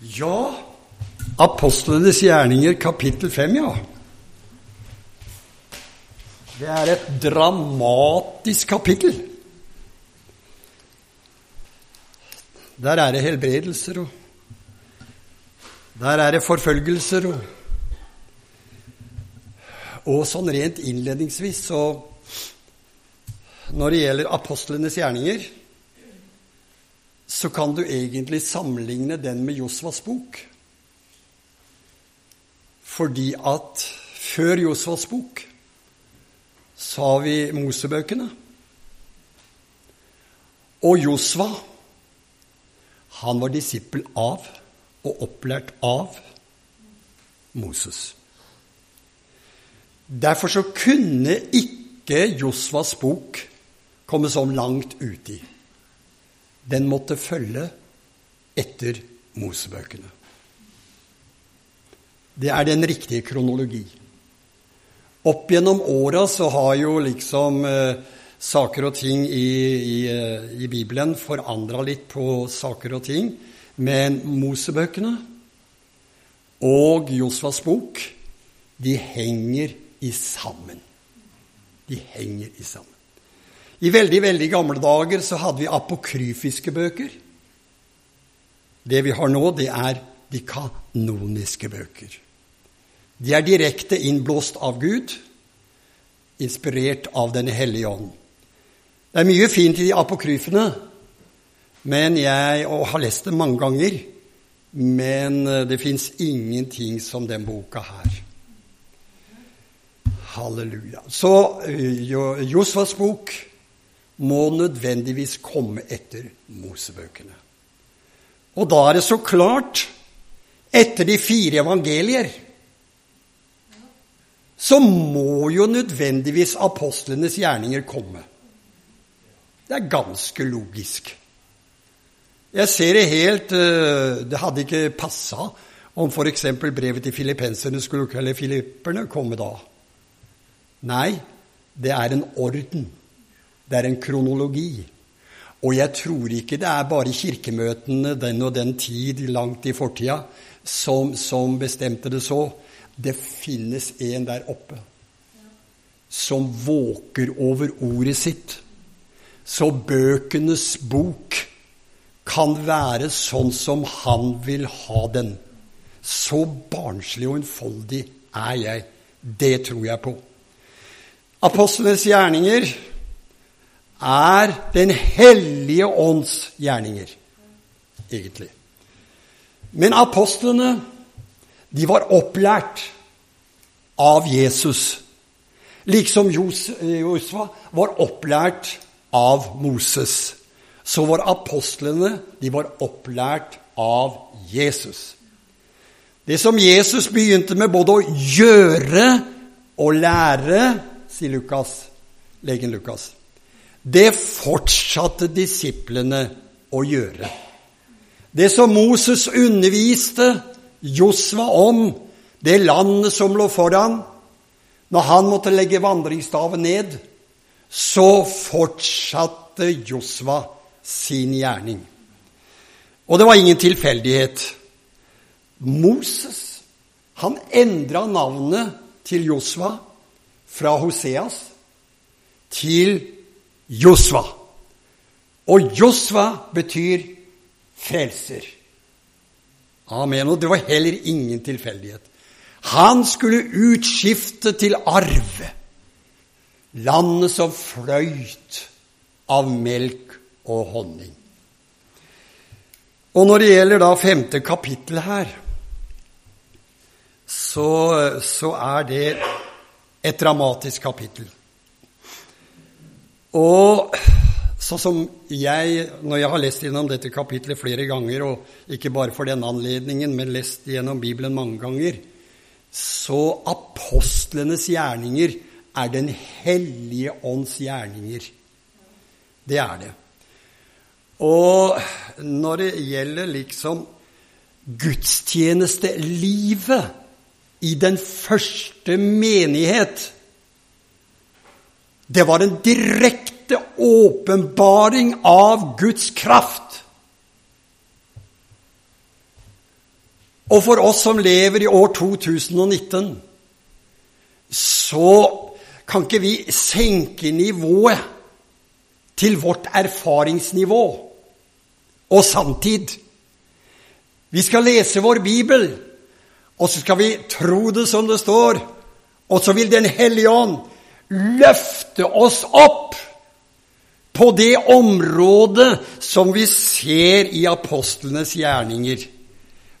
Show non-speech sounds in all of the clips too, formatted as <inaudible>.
Ja, apostlenes gjerninger, kapittel 5, ja. Det er et dramatisk kapittel. Der er det helbredelser, og der er det forfølgelser. Og, og sånn rent innledningsvis så Når det gjelder apostlenes gjerninger, så kan du egentlig sammenligne den med Josvas bok. Fordi at før Josvas bok så har vi Mosebøkene. Og Josva, han var disippel av og opplært av Moses. Derfor så kunne ikke Josvas bok komme så langt uti. Den måtte følge etter Mosebøkene. Det er den riktige kronologi. Opp gjennom åra så har jo liksom eh, saker og ting i, i, eh, i Bibelen forandra litt på saker og ting. Men Mosebøkene og Josvas bok, de henger i sammen. De henger i sammen. I veldig, veldig gamle dager så hadde vi apokryfiske bøker. Det vi har nå, det er de kanoniske bøker. De er direkte innblåst av Gud, inspirert av Den hellige ånd. Det er mye fint i de apokryfene, men jeg har lest det mange ganger. Men eh, det fins ingenting som den boka her. Halleluja. Så eh, Josvas bok må nødvendigvis komme etter Mosebøkene. Og da er det så klart etter de fire evangelier så må jo nødvendigvis apostlenes gjerninger komme. Det er ganske logisk. Jeg ser det helt eh, Det hadde ikke passa om f.eks. brevet til filippenserne skulle kalle filipperne komme da. Nei, det er en orden. Det er en kronologi. Og jeg tror ikke det er bare kirkemøtene den og den tid langt i fortida som, som bestemte det så. Det finnes en der oppe som våker over ordet sitt. Så bøkenes bok kan være sånn som han vil ha den. Så barnslig og enfoldig er jeg. Det tror jeg på. Apostlenes gjerninger er Den hellige ånds gjerninger, egentlig. Men apostlene, de var opplært av Jesus. Liksom Josva var opplært av Moses. Så var apostlene de var opplært av Jesus. Det som Jesus begynte med både å gjøre og lære, sier Lukas, legen Lukas, det fortsatte disiplene å gjøre. Det som Moses underviste Josva om, det landet som lå foran, når han måtte legge vandringsstaven ned, så fortsatte Josva sin gjerning. Og det var ingen tilfeldighet. Moses han endra navnet til Josva fra Hoseas til Josva. Og Josva betyr frelser. Amen. Og det var heller ingen tilfeldighet. Han skulle utskifte til arv landet som fløyt av melk og honning. Og når det gjelder da femte kapittel her, så, så er det et dramatisk kapittel. Og sånn som jeg, når jeg har lest gjennom dette kapitlet flere ganger, og ikke bare for den anledningen, men lest gjennom Bibelen mange ganger, så apostlenes gjerninger er Den hellige ånds gjerninger. Det er det. Og når det gjelder liksom gudstjenestelivet i den første menighet det var en direkte åpenbaring av Guds kraft. Og for oss som lever i år 2019, så kan ikke vi senke nivået til vårt erfaringsnivå og samtid. Vi skal lese vår bibel, og så skal vi tro det som det står. Og så vil Den hellige ånd løfte oss opp på det området som vi ser i apostlenes gjerninger.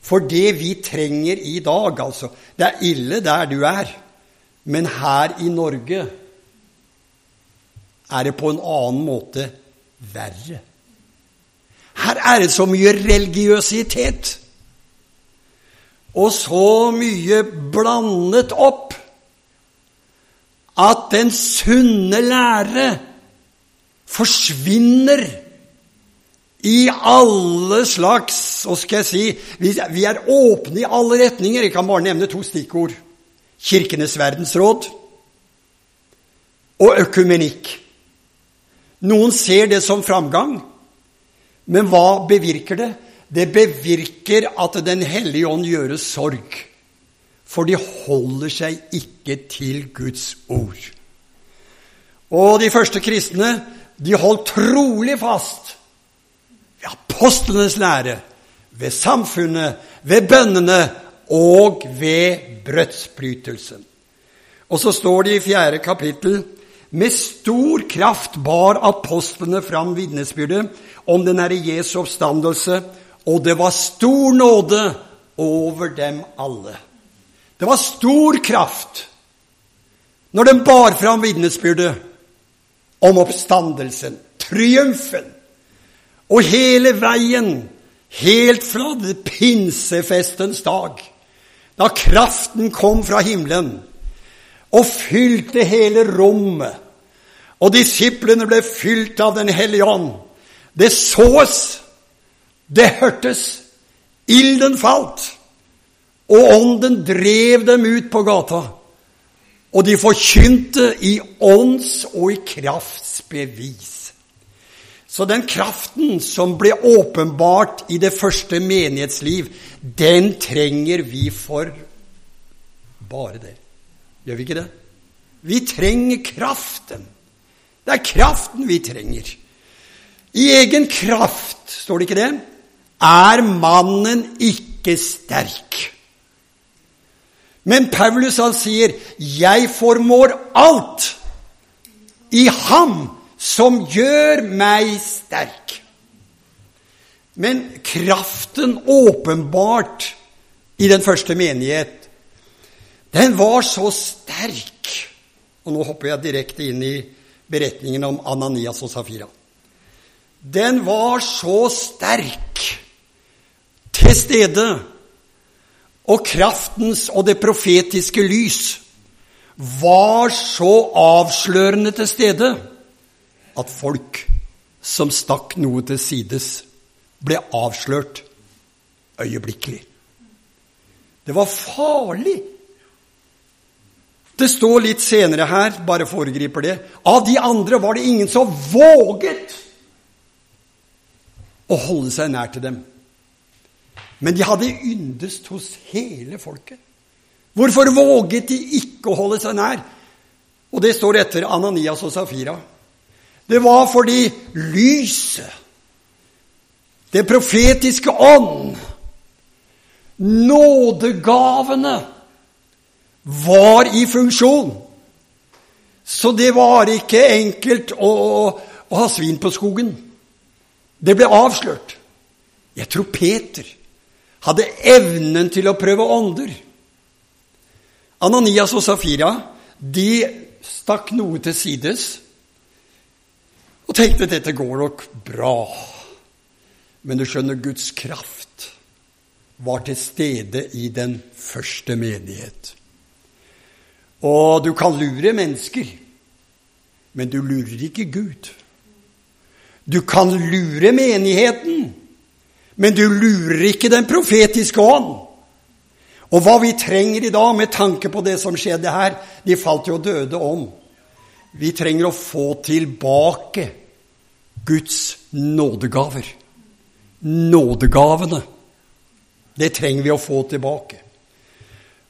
For det vi trenger i dag, altså Det er ille der du er, men her i Norge er det på en annen måte verre. Her er det så mye religiøsitet og så mye blandet opp at den sunne lære forsvinner i alle slags Hva skal jeg si Vi er åpne i alle retninger. Jeg kan bare nevne to stikkord. Kirkenes verdensråd og økumenikk. Noen ser det som framgang, men hva bevirker det? Det bevirker at Den hellige ånd gjøres sorg. For de holder seg ikke til Guds ord. Og de første kristne de holdt trolig fast ved apostlenes lære, ved samfunnet, ved bønnene og ved brødsbrytelsen. Og så står det i fjerde kapittel med stor kraft bar apostlene fram vitnesbyrdet om den Herre Jesu oppstandelse, og det var stor nåde over dem alle. Det var stor kraft når den bar fram vitnesbyrdet om oppstandelsen, triumfen, og hele veien, helt fra pinsefestens dag, da kraften kom fra himmelen og fylte hele rommet, og disiplene ble fylt av Den hellige ånd. Det sås, det hørtes, ilden falt. Og ånden drev dem ut på gata, og de forkynte i ånds og i krafts bevis. Så den kraften som ble åpenbart i det første menighetsliv, den trenger vi for bare det. Gjør vi ikke det? Vi trenger kraften. Det er kraften vi trenger. I egen kraft, står det ikke det, er mannen ikke sterk. Men Paulus han sier, 'Jeg formår alt i ham som gjør meg sterk'. Men kraften åpenbart i den første menighet, den var så sterk Og nå hopper jeg direkte inn i beretningen om Ananias og Safira. Den var så sterk til stede og kraftens og det profetiske lys var så avslørende til stede at folk som stakk noe til sides, ble avslørt øyeblikkelig. Det var farlig. Det står litt senere her, bare foregriper det. Av de andre var det ingen som våget å holde seg nær til dem. Men de hadde yndest hos hele folket. Hvorfor våget de ikke å holde seg nær? Og det står etter Ananias og Safira. Det var fordi lyset, det profetiske ånd, nådegavene, var i funksjon. Så det var ikke enkelt å, å ha svin på skogen. Det ble avslørt. Jeg tror Peter hadde evnen til å prøve ånder. Ananias og Safira de stakk noe til sides og tenkte dette går nok bra. Men du skjønner, Guds kraft var til stede i den første menighet. Og du kan lure mennesker, men du lurer ikke Gud. Du kan lure menigheten, men du lurer ikke den profetiske ånd. Og hva vi trenger i dag med tanke på det som skjedde her De falt jo døde om. Vi trenger å få tilbake Guds nådegaver. Nådegavene. Det trenger vi å få tilbake.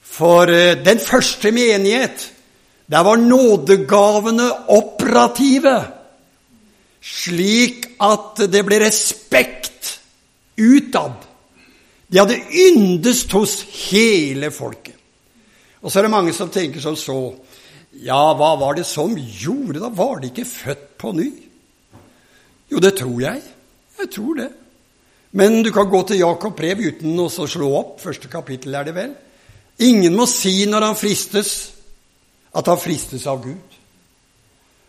For eh, den første menighet, der var nådegavene operative, slik at det ble respekt utad. De hadde yndest hos hele folket. Og så er det mange som tenker som så Ja, hva var det som gjorde da? Var de ikke født på ny? Jo, det tror jeg. Jeg tror det. Men du kan gå til Jakob brev uten å slå opp. Første kapittel er det vel. Ingen må si når han fristes, at han fristes av Gud.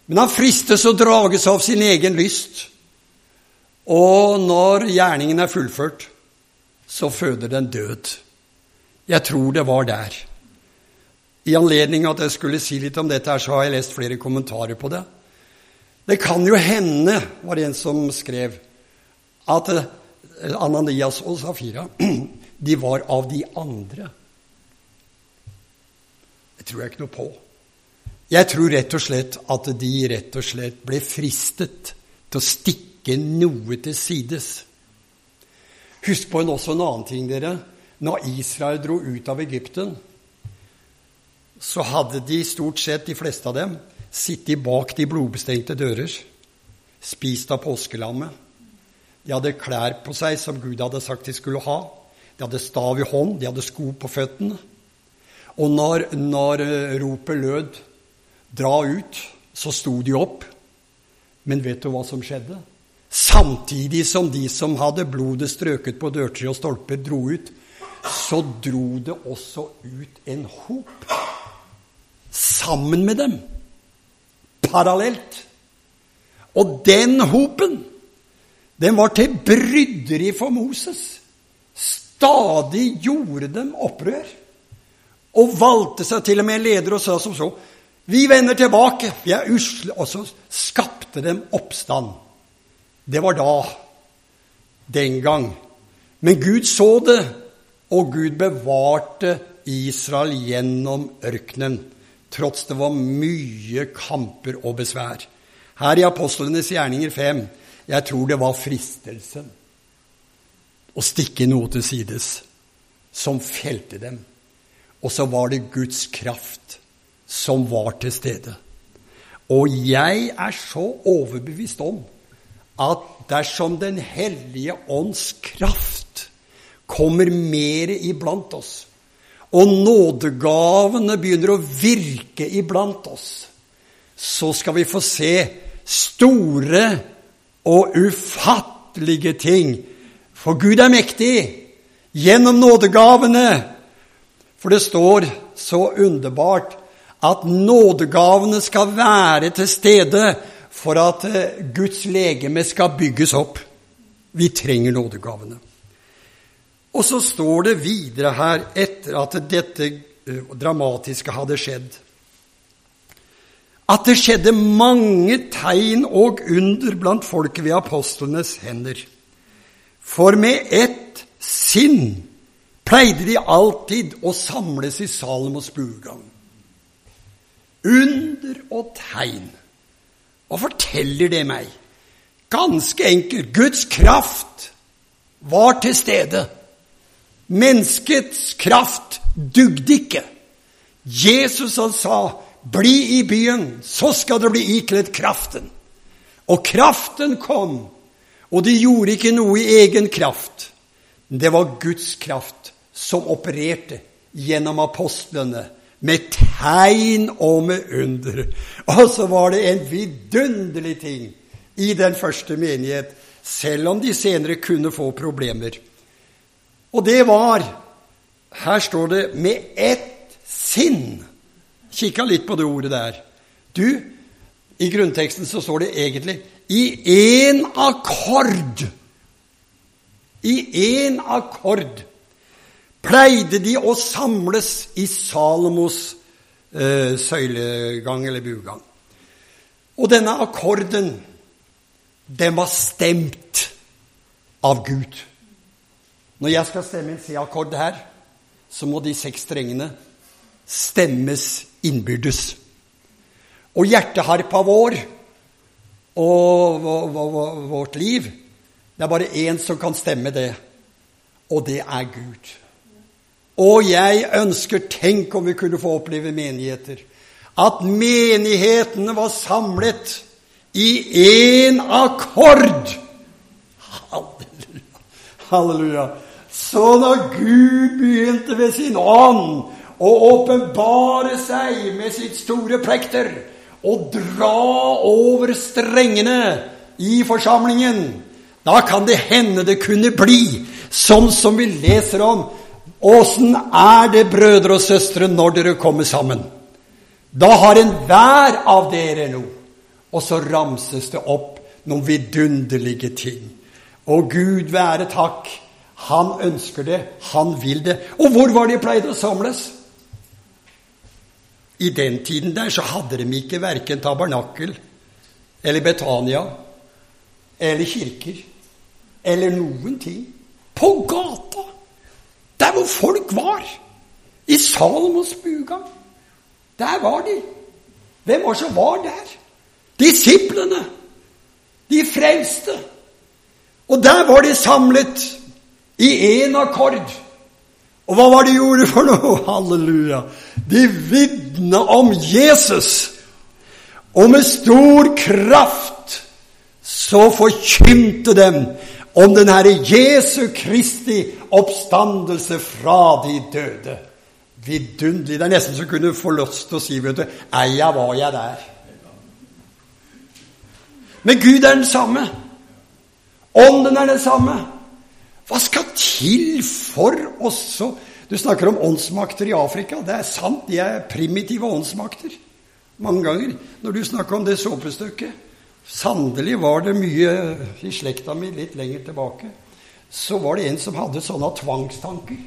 Men han fristes og drages av sin egen lyst. Og når gjerningen er fullført, så føder den død. Jeg tror det var der. I anledning at jeg skulle si litt om dette, her, så har jeg lest flere kommentarer på det. Det kan jo hende, var det en som skrev, at eh, Ananias og Safira <clears throat> de var av de andre. Det tror jeg ikke noe på. Jeg tror rett og slett at de rett og slett ble fristet til å stikke noe til sides. Husk på en, også en annen ting, dere. Når Israel dro ut av Egypten, så hadde de stort sett, de fleste av dem, sittet bak de blodbestengte dører, spist av påskelammet. De hadde klær på seg som Gud hadde sagt de skulle ha. De hadde stav i hånd, de hadde sko på føttene. Og når, når eh, ropet lød 'dra ut', så sto de opp. Men vet du hva som skjedde? Samtidig som de som hadde blodet strøket på dørtre og stolper, dro ut, så dro det også ut en hop sammen med dem. Parallelt. Og den hopen, den var til bryderi for Moses. Stadig gjorde dem opprør. Og valgte seg til og med en leder og sa som så Vi vender tilbake, vi er usle. Og så skapte dem oppstand. Det var da. Den gang. Men Gud så det, og Gud bevarte Israel gjennom ørkenen tross det var mye kamper og besvær. Her i Apostlenes gjerninger 5 jeg tror det var fristelsen å stikke noe til sides som felte dem. Og så var det Guds kraft som var til stede. Og jeg er så overbevist om at dersom Den hellige ånds kraft kommer mer iblant oss, og nådegavene begynner å virke iblant oss, så skal vi få se store og ufattelige ting. For Gud er mektig gjennom nådegavene. For det står så underbart at nådegavene skal være til stede for at eh, Guds legeme skal bygges opp. Vi trenger nådegavene. Og så står det videre her, etter at dette eh, dramatiske hadde skjedd, at det skjedde mange tegn og under blant folket ved apostlenes hender. For med ett sinn pleide de alltid å samles i Salomos buegang. Under og tegn. Hva forteller det meg? Ganske enkelt. Guds kraft var til stede. Menneskets kraft dugde ikke. Jesus han sa, 'Bli i byen, så skal dere bli ikledd kraften'. Og kraften kom, og de gjorde ikke noe i egen kraft. Det var Guds kraft som opererte gjennom apostlene med tegn og med under. Og så var det en vidunderlig ting i den første menighet, selv om de senere kunne få problemer. Og det var Her står det 'med ett sinn'. Kikka litt på det ordet der. Du, i grunnteksten så står det egentlig 'i én akkord'. I én akkord pleide de å samles i Salomos eh, søylegang eller bugang. Og denne akkorden, den var stemt av Gud. Når jeg skal stemme en C-akkord her, så må de seks strengene stemmes innbyrdes. Og hjerteharpa vår og vårt liv Det er bare én som kan stemme det. og det er Gud. Og jeg ønsker, tenk om vi kunne få oppleve menigheter, at menighetene var samlet i én akkord. Halleluja. Halleluja. Så da Gud begynte ved sin ånd å åpenbare seg med sitt store plekter og dra over strengene i forsamlingen, da kan det hende det kunne bli sånn som vi leser om. Åssen er det, brødre og søstre, når dere kommer sammen? Da har enhver av dere noe. Og så ramses det opp noen vidunderlige ting. Og Gud være takk. Han ønsker det, han vil det. Og hvor var de pleide å samles? I den tiden der så hadde de ikke verken tabernakel eller Betania eller kirker eller noen ting. På gata! Der hvor folk var! I Salomos buga. Der var de. Hvem var som var der? Disiplene! De frelste! Og der var de samlet i én akkord. Og hva var det de gjorde for noe? <laughs> Halleluja! De vitna om Jesus. Og med stor kraft så forkynte dem om den Herre Jesu Kristi oppstandelse fra de døde. Vidunderlig. Det er nesten så kunne få lyst til å si, vet du, eia var jeg der. Men Gud er den samme. Ånden er den samme. Hva skal til for også Du snakker om åndsmakter i Afrika. Det er sant, de er primitive åndsmakter. Mange ganger. Når du snakker om det såpestykket Sannelig var det mye i slekta mi litt lenger tilbake. Så var det en som hadde sånne tvangstanker.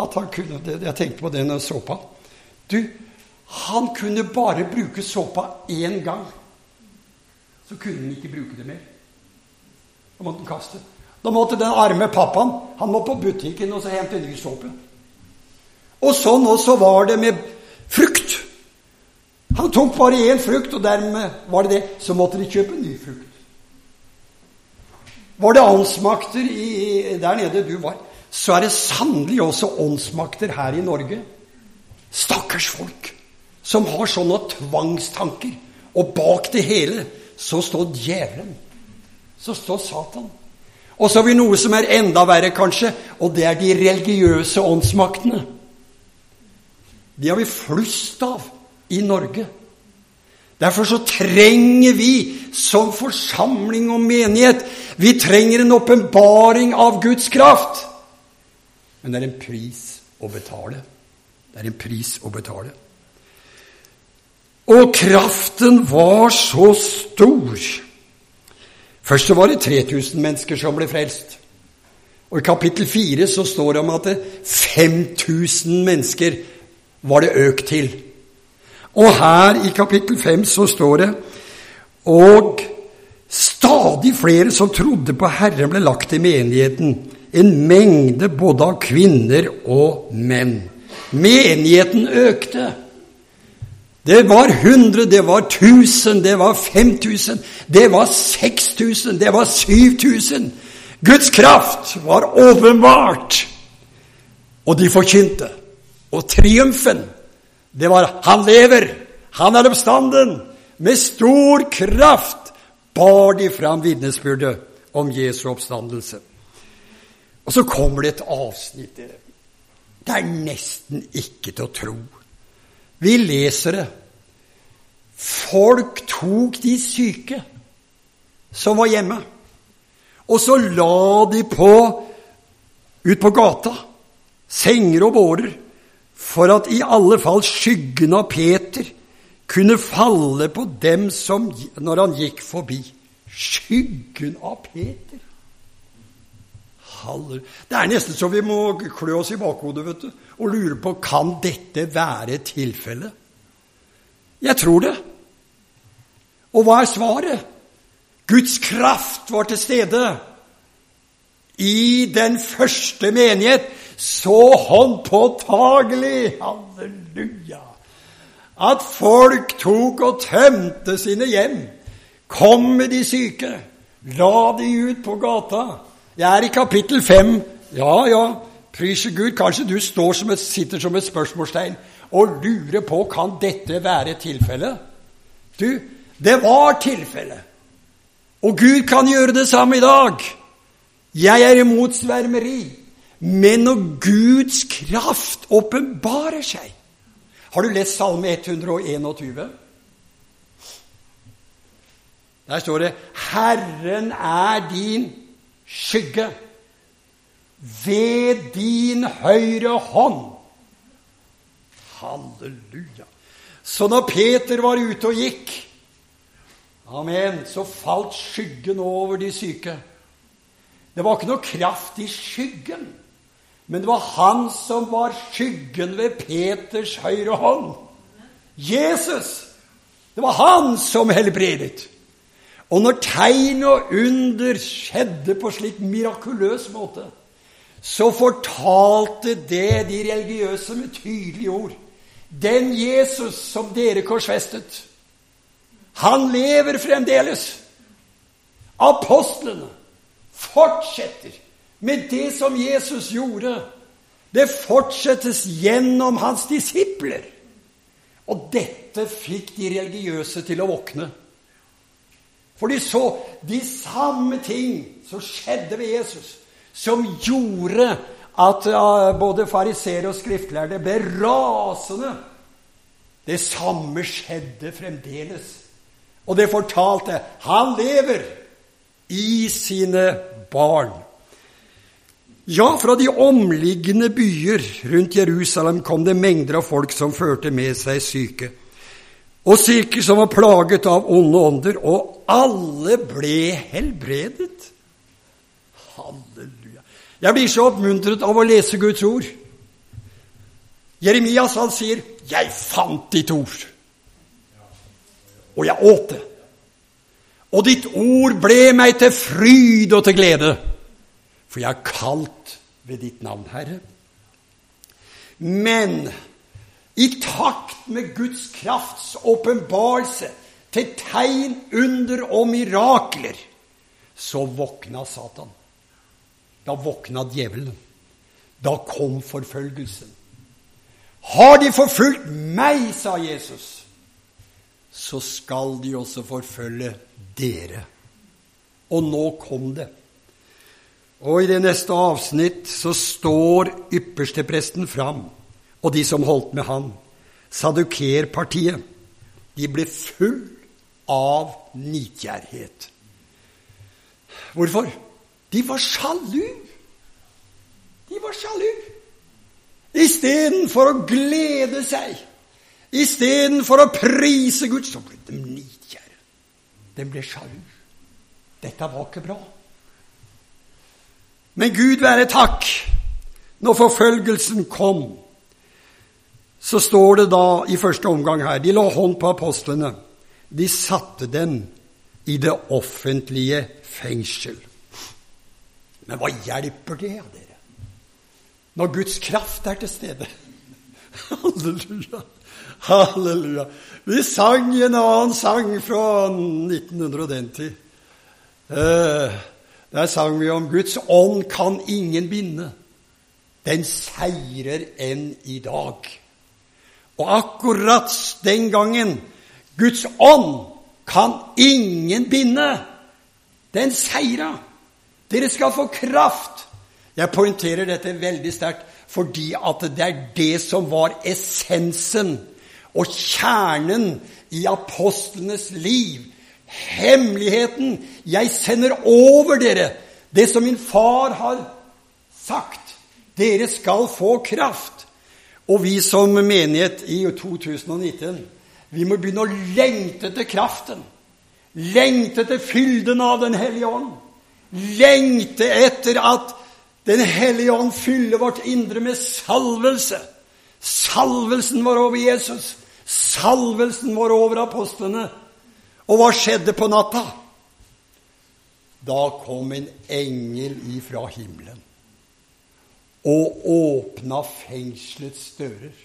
At han kunne, Jeg tenkte på den såpa. Du, han kunne bare bruke såpa én gang. Så kunne han ikke bruke det mer. Da måtte han kaste. Da måtte den arme pappaen han må på butikken og så hente ny såpe. Og sånn også var det med frukt. Han tok bare én frukt, og dermed var det det. Så måtte de kjøpe ny frukt. Var det åndsmakter i, der nede du var, så er det sannelig også åndsmakter her i Norge. Stakkars folk som har sånne tvangstanker. Og bak det hele så står djevelen. Så står Satan. Og så har vi noe som er enda verre, kanskje, og det er de religiøse åndsmaktene. De har vi flust av i Norge. Derfor så trenger vi som forsamling og menighet Vi trenger en åpenbaring av Guds kraft. Men det er en pris å betale. Det er en pris å betale. Og kraften var så stor. Først så var det 3000 mennesker som ble frelst. Og I kapittel 4 så står det om at 5000 mennesker var det økt til. Og her i kapittel 5 så står det Og stadig flere som trodde på Herren, ble lagt i menigheten. En mengde både av kvinner og menn. Menigheten økte. Det var 100, det var 1000, det var 5000, det var 6000, det var 7000. Guds kraft var åpenbart. Og de forkynte. Og triumfen det var 'Han lever! Han er oppstanden!' Med stor kraft bar de fram vitnesbyrdet om Jesu oppstandelse. Og så kommer det et avsnitt Det er nesten ikke til å tro. Vi leser det. Folk tok de syke som var hjemme, og så la de på ut på gata. Senger og bårer for at i alle fall skyggen av Peter kunne falle på dem som, når han gikk forbi. Skyggen av Peter! Det er nesten så vi må klø oss i bakhodet vet du, og lure på kan dette være tilfellet. Jeg tror det. Og hva er svaret? Guds kraft var til stede i den første menighet så håndpåtagelig, halleluja, at folk tok og tømte sine hjem, kom med de syke, la de ut på gata, Jeg er i kapittel fem. Ja, ja, prise Gud. Kanskje du som et, sitter som et spørsmålstegn og lurer på kan dette være tilfellet. Du, det var tilfellet. Og Gud kan gjøre det samme i dag. Jeg er imot svermeri. Men når Guds kraft åpenbarer seg Har du lest Salme 121? Der står det 'Herren er din skygge ved din høyre hånd'. Halleluja. Så når Peter var ute og gikk, amen, så falt skyggen over de syke. Det var ikke noe kraft i skyggen, men det var han som var skyggen ved Peters høyre hånd. Jesus! Det var han som helbredet. Og når tegn og under skjedde på slik mirakuløs måte, så fortalte det de religiøse med tydelige ord. Den Jesus som dere korsfestet, han lever fremdeles. Apostlene fortsetter med det som Jesus gjorde. Det fortsettes gjennom hans disipler. Og dette fikk de religiøse til å våkne. For de så de samme ting som skjedde ved Jesus, som gjorde at både fariseere og skriftlærde ble rasende. Det samme skjedde fremdeles. Og det fortalte han lever i sine barn. Ja, fra de omliggende byer rundt Jerusalem kom det mengder av folk som førte med seg syke og syke som var plaget av onde ånder, og alle ble helbredet. Halleluja. Jeg blir så oppmuntret av å lese Guds ord. Jeremias han sier 'Jeg fant ditt ord, og jeg åt det'. Og ditt ord ble meg til fryd og til glede, for jeg er kalt ved ditt navn, Herre. Men i takt med Guds krafts åpenbarelse til tegn, under og mirakler, så våkna Satan. Da våkna djevelen. Da kom forfølgelsen. Har de forfulgt meg, sa Jesus, så skal de også forfølge dere. Og nå kom det. Og i det neste avsnitt så står ypperstepresten fram og de som holdt med han. Sadukerpartiet. De ble full av nitgjerrighet. Hvorfor? De var sjalu. De var sjalu. Istedenfor å glede seg, istedenfor å prise Gud, så ble de nitgjerre. De ble sjalu. Dette var ikke bra. Men Gud være takk, når forfølgelsen kom, så står det da i første omgang her De la hånd på apostlene. De satte dem i det offentlige fengsel. Men hva hjelper det av dere? Når Guds kraft er til stede. <laughs> Halleluja. Halleluja. Vi sang en annen sang fra 1900 og den tid. Eh, der sang vi om Guds ånd kan ingen binde. Den seirer enn i dag. Og akkurat den gangen Guds ånd kan ingen binde. Den seira. Dere skal få kraft. Jeg poengterer dette veldig sterkt fordi at det er det som var essensen og kjernen i apostlenes liv. Hemmeligheten. Jeg sender over dere det som min far har sagt. Dere skal få kraft. Og vi som menighet i 2019, vi må begynne å lengte etter kraften. Lengte etter fylden av Den hellige ånd. Lengte etter at Den hellige ånd fyller vårt indre med salvelse. Salvelsen vår over Jesus. Salvelsen vår over apostlene. Og hva skjedde på natta? Da kom en engel ifra himmelen og åpna fengselets dører.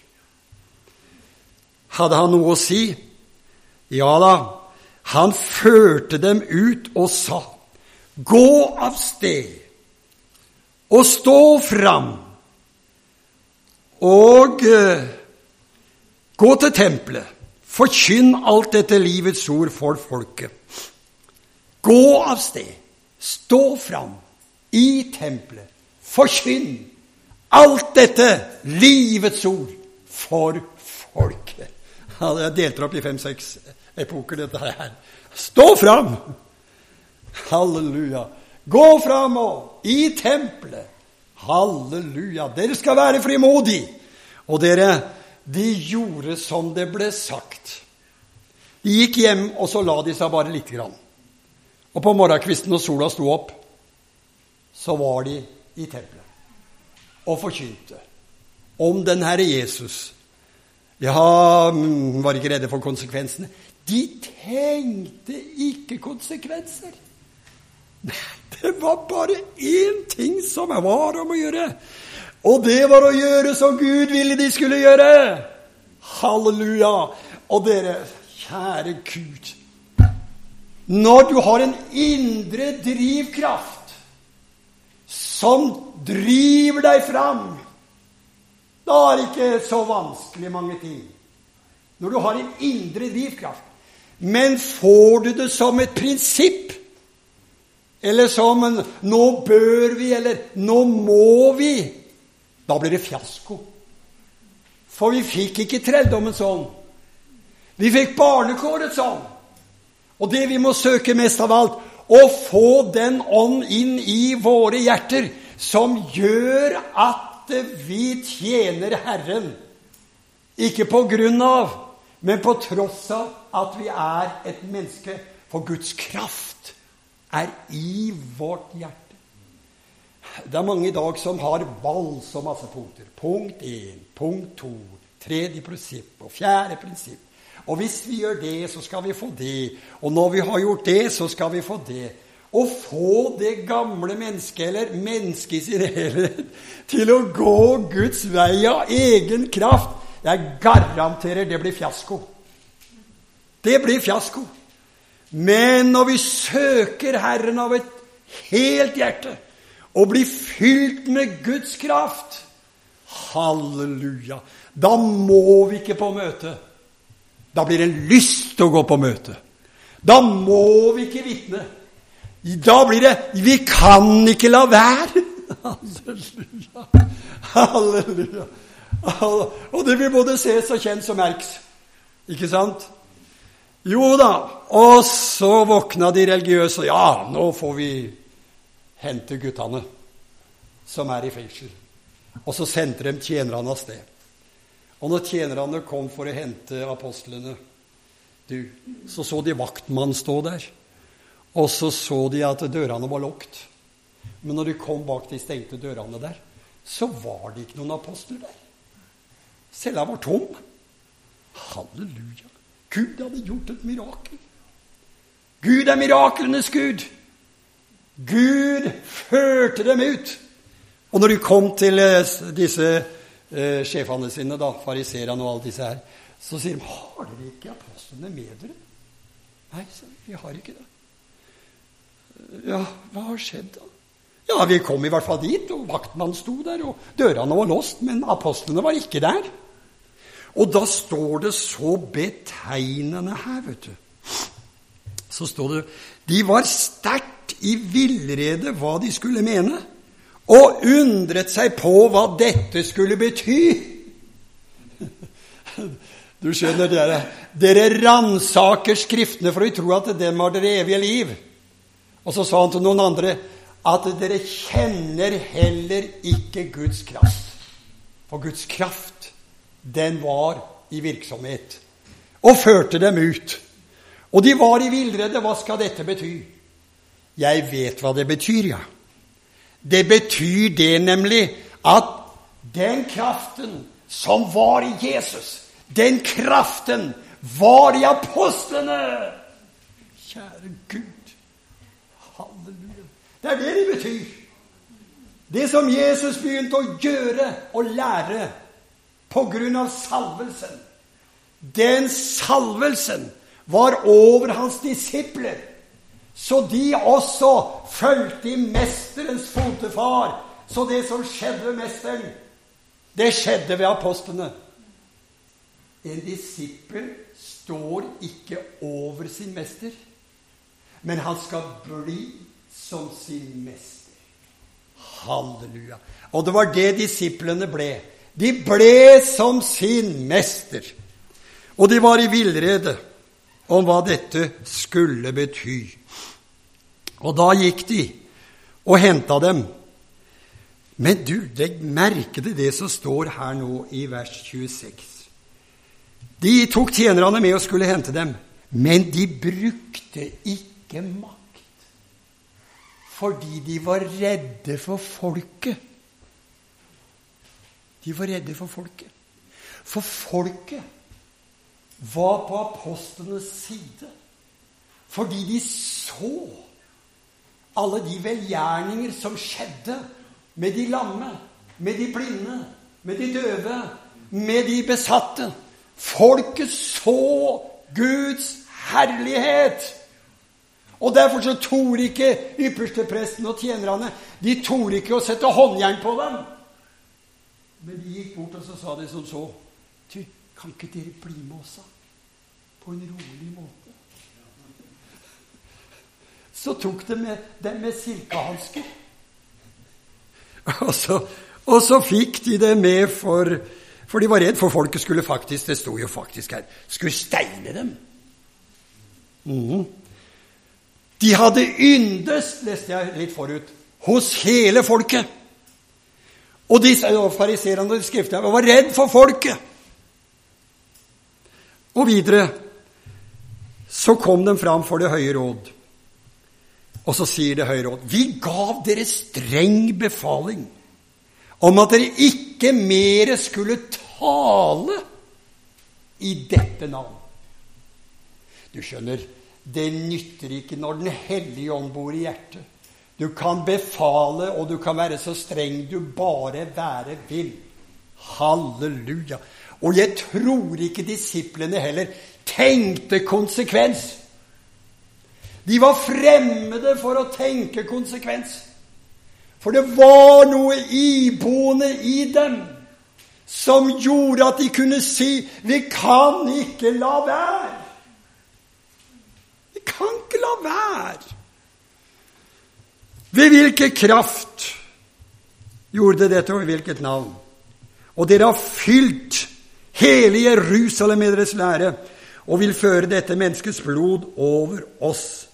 Hadde han noe å si? Ja da. Han førte dem ut og sa, Gå av sted og stå fram og uh, gå til tempelet. Forkynn alt dette livets ord for folket. Gå av sted. Stå fram i tempelet. Forkynn alt dette livets ord for folket. Jeg delte opp i fem-seks epoker, dette her. Stå fram! Halleluja. Gå fram og i tempelet. Halleluja. Dere skal være frimodige. Og dere, de gjorde som det ble sagt. De gikk hjem, og så la de seg bare lite grann. Og på morgenkvisten når sola sto opp, så var de i tempelet og forkynte om den Herre Jesus. Ja, mm, var ikke redde for konsekvensene. De tenkte ikke konsekvenser. Det var bare én ting som var om å gjøre. Og det var å gjøre som Gud ville de skulle gjøre. Halleluja. Og dere, kjære Gud Når du har en indre drivkraft som driver deg fram, da er det ikke så vanskelig mange ting. Når du har en indre drivkraft. Men får du det som et prinsipp, eller som en 'nå bør vi', eller 'nå må vi', da blir det fiasko. For vi fikk ikke trelldommen sånn. Vi fikk barnekåret sånn. Og det vi må søke mest av alt, å få den ånd inn i våre hjerter som gjør at vi tjener Herren. Ikke på grunn av, men på tross av at vi er et menneske. For Guds kraft er i vårt hjerte. Det er mange i dag som har ball så masse punkter. Punkt 1, punkt 2, tredje prinsipp og fjerde prinsipp. Og hvis vi gjør det, så skal vi få det. Og når vi har gjort det, så skal vi få det. Å få det gamle mennesket, eller mennesket i sin helhet, <laughs> til å gå Guds vei av egen kraft, jeg garanterer det blir fiasko. Det blir fiasko. Men når vi søker Herren av et helt hjerte og bli fylt med Guds kraft Halleluja! Da må vi ikke på møte. Da blir det lyst til å gå på møte. Da må vi ikke vitne. Da blir det Vi kan ikke la være! <laughs> Halleluja! Halleluja! Og det vil både ses og kjennes og merkes. Ikke sant? Jo da. Og så våkna de religiøse. Ja, nå får vi hente guttene som er i fengsel. Og så sendte de tjenerne av sted. Og når tjenerne kom for å hente apostlene, du, så så de vaktmannen stå der. Og så så de at dørene var lukket. Men når de kom bak de stengte dørene der, så var det ikke noen apostler der. Cella var tom. Halleluja. Gud hadde gjort et mirakel. Gud er miraklenes Gud. Gud førte dem ut. Og når de kom til eh, disse eh, sjefene sine, da, fariserene og alle disse her, så sier de har dere ikke apostlene med dere? Nei, vi har ikke det. Ja, hva har skjedd da? Ja, vi kom i hvert fall dit, og vaktmannen sto der, og dørene var låst, men apostlene var ikke der. Og da står det så betegnende her, vet du. Så står det De var sterkt i villrede hva de skulle mene, og undret seg på hva dette skulle bety. <laughs> Du skjønner, dere, dere ransaker Skriftene for å tro at dem har dere evige liv. Og så sa han til noen andre at dere kjenner heller ikke Guds kraft. For Guds kraft den var i virksomhet og førte dem ut. Og de var i villrede. Hva skal dette bety? Jeg vet hva det betyr, ja. Det betyr det nemlig at den kraften som var i Jesus, den kraften var i apostlene. Kjære Gud. Halleluja. Det er det det betyr. Det som Jesus begynte å gjøre og lære på grunn av salvelsen. Den salvelsen var over hans disipler, så de også fulgte i mesterens fotefar Så det som skjedde ved mesteren, det skjedde ved apostlene. En disippel står ikke over sin mester, men han skal bli som sin mester. Halleluja. Og det var det disiplene ble. De ble som sin mester. Og de var i villrede om hva dette skulle bety. Og da gikk de og henta dem. Men du, legg merke til det som står her nå i vers 26. De tok tjenerne med og skulle hente dem, men de brukte ikke makt. Fordi de var redde for folket. De var redde for folket. For folket var på apostlenes side. Fordi de så alle de velgjerninger som skjedde med de lamme, med de blinde, med de døve, med de besatte. Folket så Guds herlighet. Og Derfor så torde ikke ypperstepresten og tjenerne de torde ikke å sette håndjern på dem. Men de gikk bort og så sa de som så Ty, kan ikke dere bli med oss, da? På en rolig måte. Så tok de med, dem med silkehansker. Og så, og så fikk de det med for For de var redd for folket skulle faktisk Det sto jo faktisk her skulle steine dem. Mm. De hadde yndes, leste jeg litt forut, hos hele folket. Og disse fariserene og skriftene var redd for folket. Og videre så kom de fram for Det høye råd. Og så sier Det høye råd Vi gav dere streng befaling om at dere ikke mere skulle tale i dette navn. Du skjønner, det nytter ikke når Den hellige ånd bor i hjertet. Du kan befale, og du kan være så streng du bare være vil. Halleluja. Og jeg tror ikke disiplene heller tenkte konsekvens. De var fremmede for å tenke konsekvens. For det var noe iboende i dem som gjorde at de kunne si 'Vi kan ikke la være'. Vi kan ikke la være. Ved hvilken kraft gjorde dette, og ved hvilket navn? Og dere har fylt hele Jerusalem med deres lære og vil føre dette menneskets blod over oss.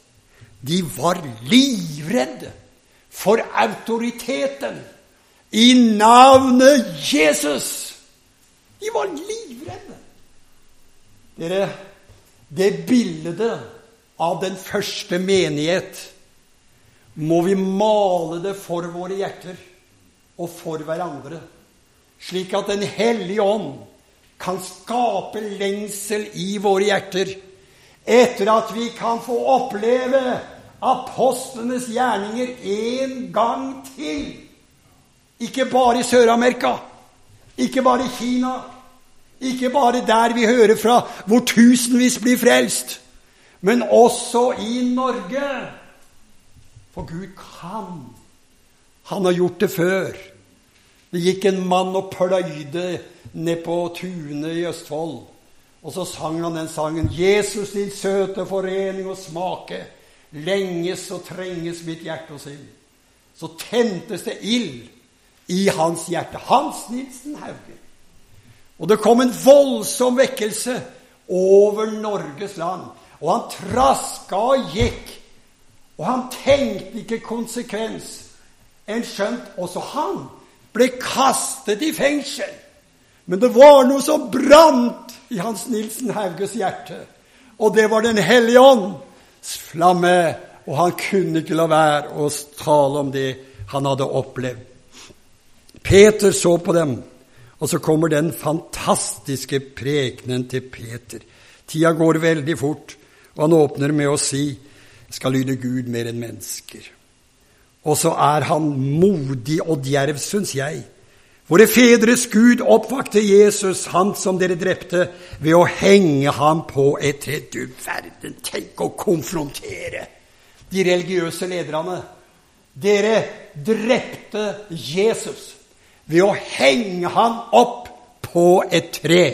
De var livredde for autoriteten i navnet Jesus. De var livredde. Dere, det bildet av den første menighet må vi male det for våre hjerter og for hverandre, slik at Den hellige ånd kan skape lengsel i våre hjerter etter at vi kan få oppleve apostlenes gjerninger en gang til. Ikke bare i Sør-Amerika, ikke bare i Kina, ikke bare der vi hører fra hvor tusenvis blir frelst, men også i Norge. For Gud kan. Han har gjort det før. Det gikk en mann og pløyde ned på tunet i Østfold. Og så sang han den sangen 'Jesus, din søte forening og smake'. Lenges og trenges mitt hjerte og sinn. Så tentes det ild i hans hjerte. Hans Nilsen Hauge. Og det kom en voldsom vekkelse over Norges land. Og han traska og gikk. Og han tenkte ikke konsekvens. En skjønt også han ble kastet i fengsel. Men det var noe som brant i Hans Nilsen Hauges hjerte. Og det var Den hellige ånds flamme. Og han kunne ikke la være å tale om det han hadde opplevd. Peter så på dem, og så kommer den fantastiske prekenen til Peter. Tida går veldig fort. Og han åpner med å si skal lyde Gud mer enn mennesker. Og så er han modig og djerv, syns jeg. Våre fedres Gud oppvakte Jesus, han som dere drepte, ved å henge ham på et tre. Du verden, tenk å konfrontere de religiøse lederne Dere drepte Jesus ved å henge han opp på et tre.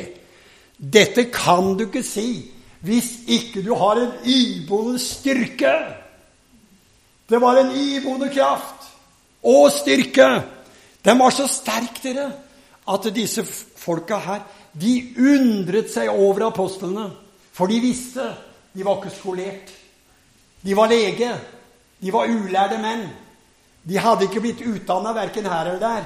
Dette kan du ikke si hvis ikke du har en iboende styrke. Det var en iboende kraft og styrke. Den var så sterk, dere, at disse folka her de undret seg over apostlene. For de visste de var ikke skolert. De var lege. De var ulærde menn. De hadde ikke blitt utdanna verken her eller der.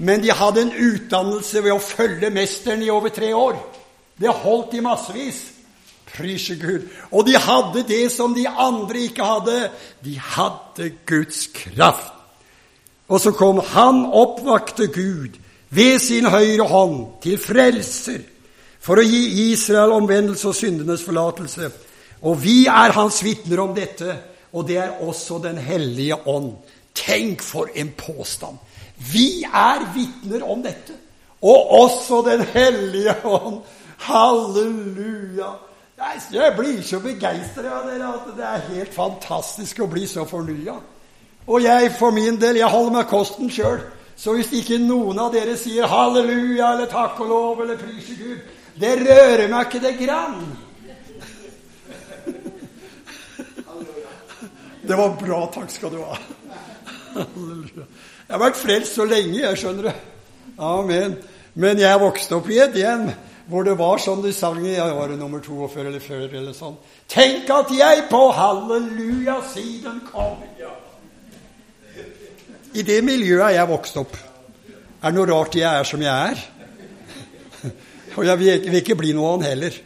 Men de hadde en utdannelse ved å følge mesteren i over tre år. Det holdt i massevis. Prise Gud. Og de hadde det som de andre ikke hadde. De hadde Guds kraft. Og så kom han oppvakte Gud ved sin høyre hånd til frelser for å gi Israel omvendelse og syndenes forlatelse. Og vi er hans vitner om dette, og det er også Den hellige ånd. Tenk for en påstand! Vi er vitner om dette, og også Den hellige ånd. Halleluja! Jeg blir så begeistra av dere at det er helt fantastisk å bli så fornya. Og jeg for min del, jeg holder meg kosten sjøl. Så hvis ikke noen av dere sier halleluja eller takk og lov eller prise Gud, det rører meg ikke det grann. <laughs> Det var bra. Takk skal du ha. Jeg har vært frelst så lenge, jeg skjønner det. Amen. Men jeg vokste opp i et hjem hvor det var sånn de sang i jeg var nummer 42 eller før eller sånn. Tenk at jeg på halleluja siden kom. I det miljøet jeg vokst opp. Er det noe rart jeg er som jeg er? <laughs> Og jeg vil ikke bli noe annet heller.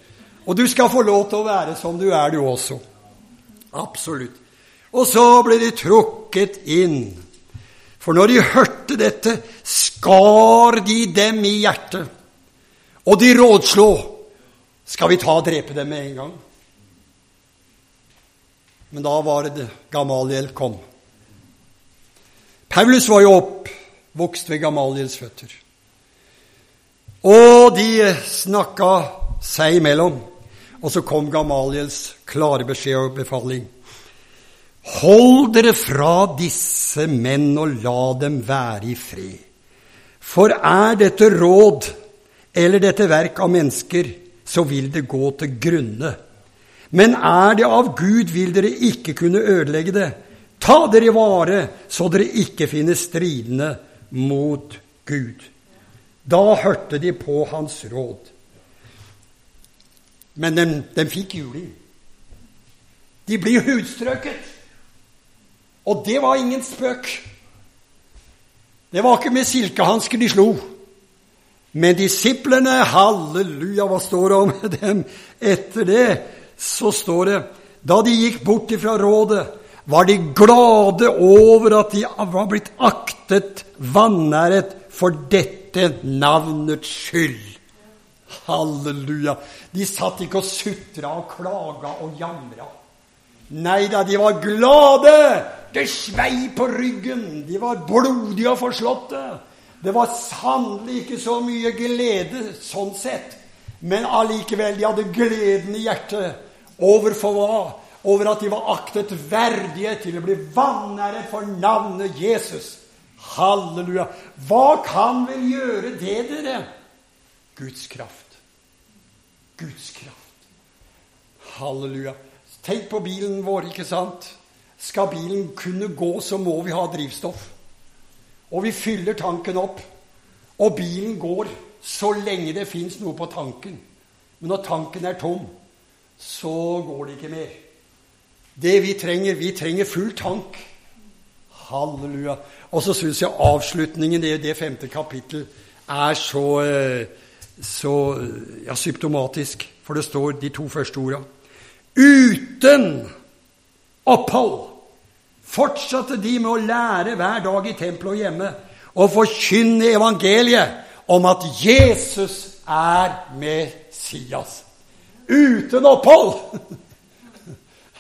Og du skal få lov til å være som du er, du også. Absolutt. Og så ble de trukket inn for når de hørte dette, skar de dem i hjertet. Og de rådslo skal vi ta og drepe dem med en gang. Men da var det Gamaliel kom. Paulus var jo oppvokst ved Gamaliels føtter. Og de snakka seg imellom. Og så kom Gamaliels klare beskjed og befaling. Hold dere fra disse menn og la dem være i fred. For er dette råd eller dette verk av mennesker, så vil det gå til grunne. Men er det av Gud, vil dere ikke kunne ødelegge det. Ta dere vare, så dere ikke finner stridende mot Gud. Da hørte de på hans råd. Men de, de fikk juling. De blir hudstrøket. Og det var ingen spøk. Det var ikke med silkehansker de slo. Men disiplene, halleluja, hva står det om <laughs> dem etter det? Så står det da de gikk bort ifra rådet, var de glade over at de var blitt aktet vanæret for dette navnets skyld. Halleluja. De satt ikke og sutra og klaga og jamra. Nei da, de var glade det svei på ryggen. De var blodige og forslåtte. Det var sannelig ikke så mye glede sånn sett. Men allikevel, de hadde gleden i hjertet. Overfor hva? Over at de var aktet verdige til å bli vanære for navnet Jesus. Halleluja. Hva kan vel gjøre det, dere? Guds kraft. Guds kraft. Halleluja. Tenk på bilen vår, ikke sant? Skal bilen kunne gå, så må vi ha drivstoff. Og vi fyller tanken opp. Og bilen går så lenge det fins noe på tanken. Men når tanken er tom, så går det ikke mer. Det vi trenger, vi trenger full tank. Halleluja. Og så syns jeg avslutningen i det femte kapittel er så, eh, så ja, symptomatisk. For det står de to første orda. Uten opphold fortsatte de med å lære hver dag i tempelet og hjemme og forkynne evangeliet om at Jesus er Messias. Uten opphold!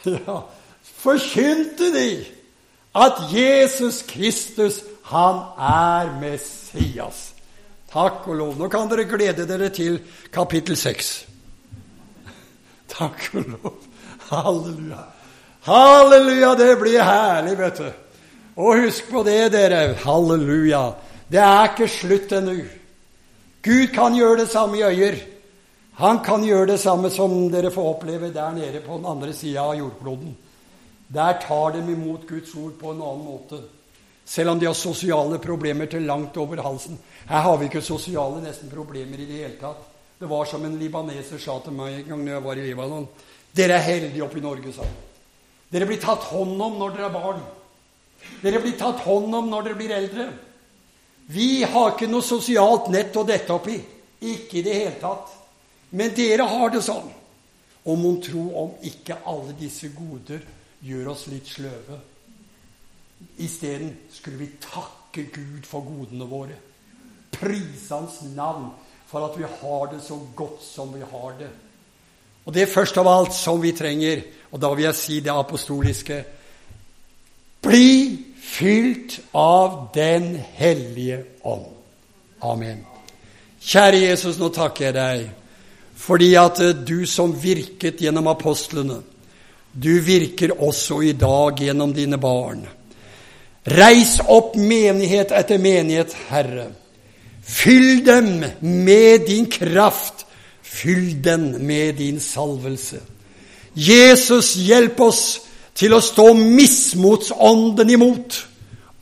<laughs> ja, forkynte de at Jesus Kristus, han er Messias. Takk og lov. Nå kan dere glede dere til kapittel 6. <laughs> Takk og lov. Halleluja. Halleluja, det blir herlig, vet du. Og husk på det, dere. Halleluja. Det er ikke slutt ennå. Gud kan gjøre det samme i øyer. Han kan gjøre det samme som dere får oppleve der nede på den andre sida av jordkloden. Der tar de imot Guds ord på en annen måte. Selv om de har sosiale problemer til langt over halsen. Her har vi ikke sosiale nesten problemer i det hele tatt. Det var som en libaneser sa til meg en gang når jeg var i Libanon. Dere er heldige oppe i Norge, sa han. Dere blir tatt hånd om når dere er barn. Dere blir tatt hånd om når dere blir eldre. Vi har ikke noe sosialt nett å dette opp i. Ikke i det hele tatt. Men dere har det sånn. Og mon tro om ikke alle disse goder gjør oss litt sløve. Isteden skulle vi takke Gud for godene våre. Prise Hans navn for at vi har det så godt som vi har det. Og det er først av alt som vi trenger, og da vil jeg si det apostoliske Bli fylt av Den hellige ånd. Amen. Kjære Jesus, nå takker jeg deg fordi at du som virket gjennom apostlene, du virker også i dag gjennom dine barn. Reis opp menighet etter menighet, Herre. Fyll dem med din kraft. Fyll den med din salvelse. Jesus, hjelp oss til å stå mismotsånden imot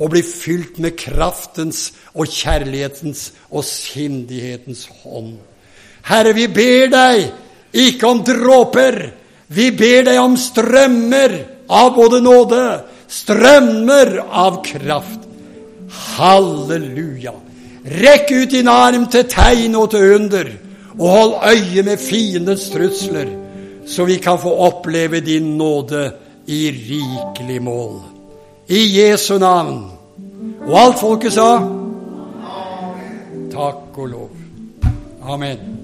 og bli fylt med kraftens og kjærlighetens og sindighetens hånd. Herre, vi ber deg ikke om dråper. Vi ber deg om strømmer av både nåde, strømmer av kraft. Halleluja. Rekk ut din arm til tegn og til under, og hold øye med fiendens trusler, så vi kan få oppleve din nåde i rikelig mål. I Jesu navn. Og alt folket sa? Takk og lov. Amen.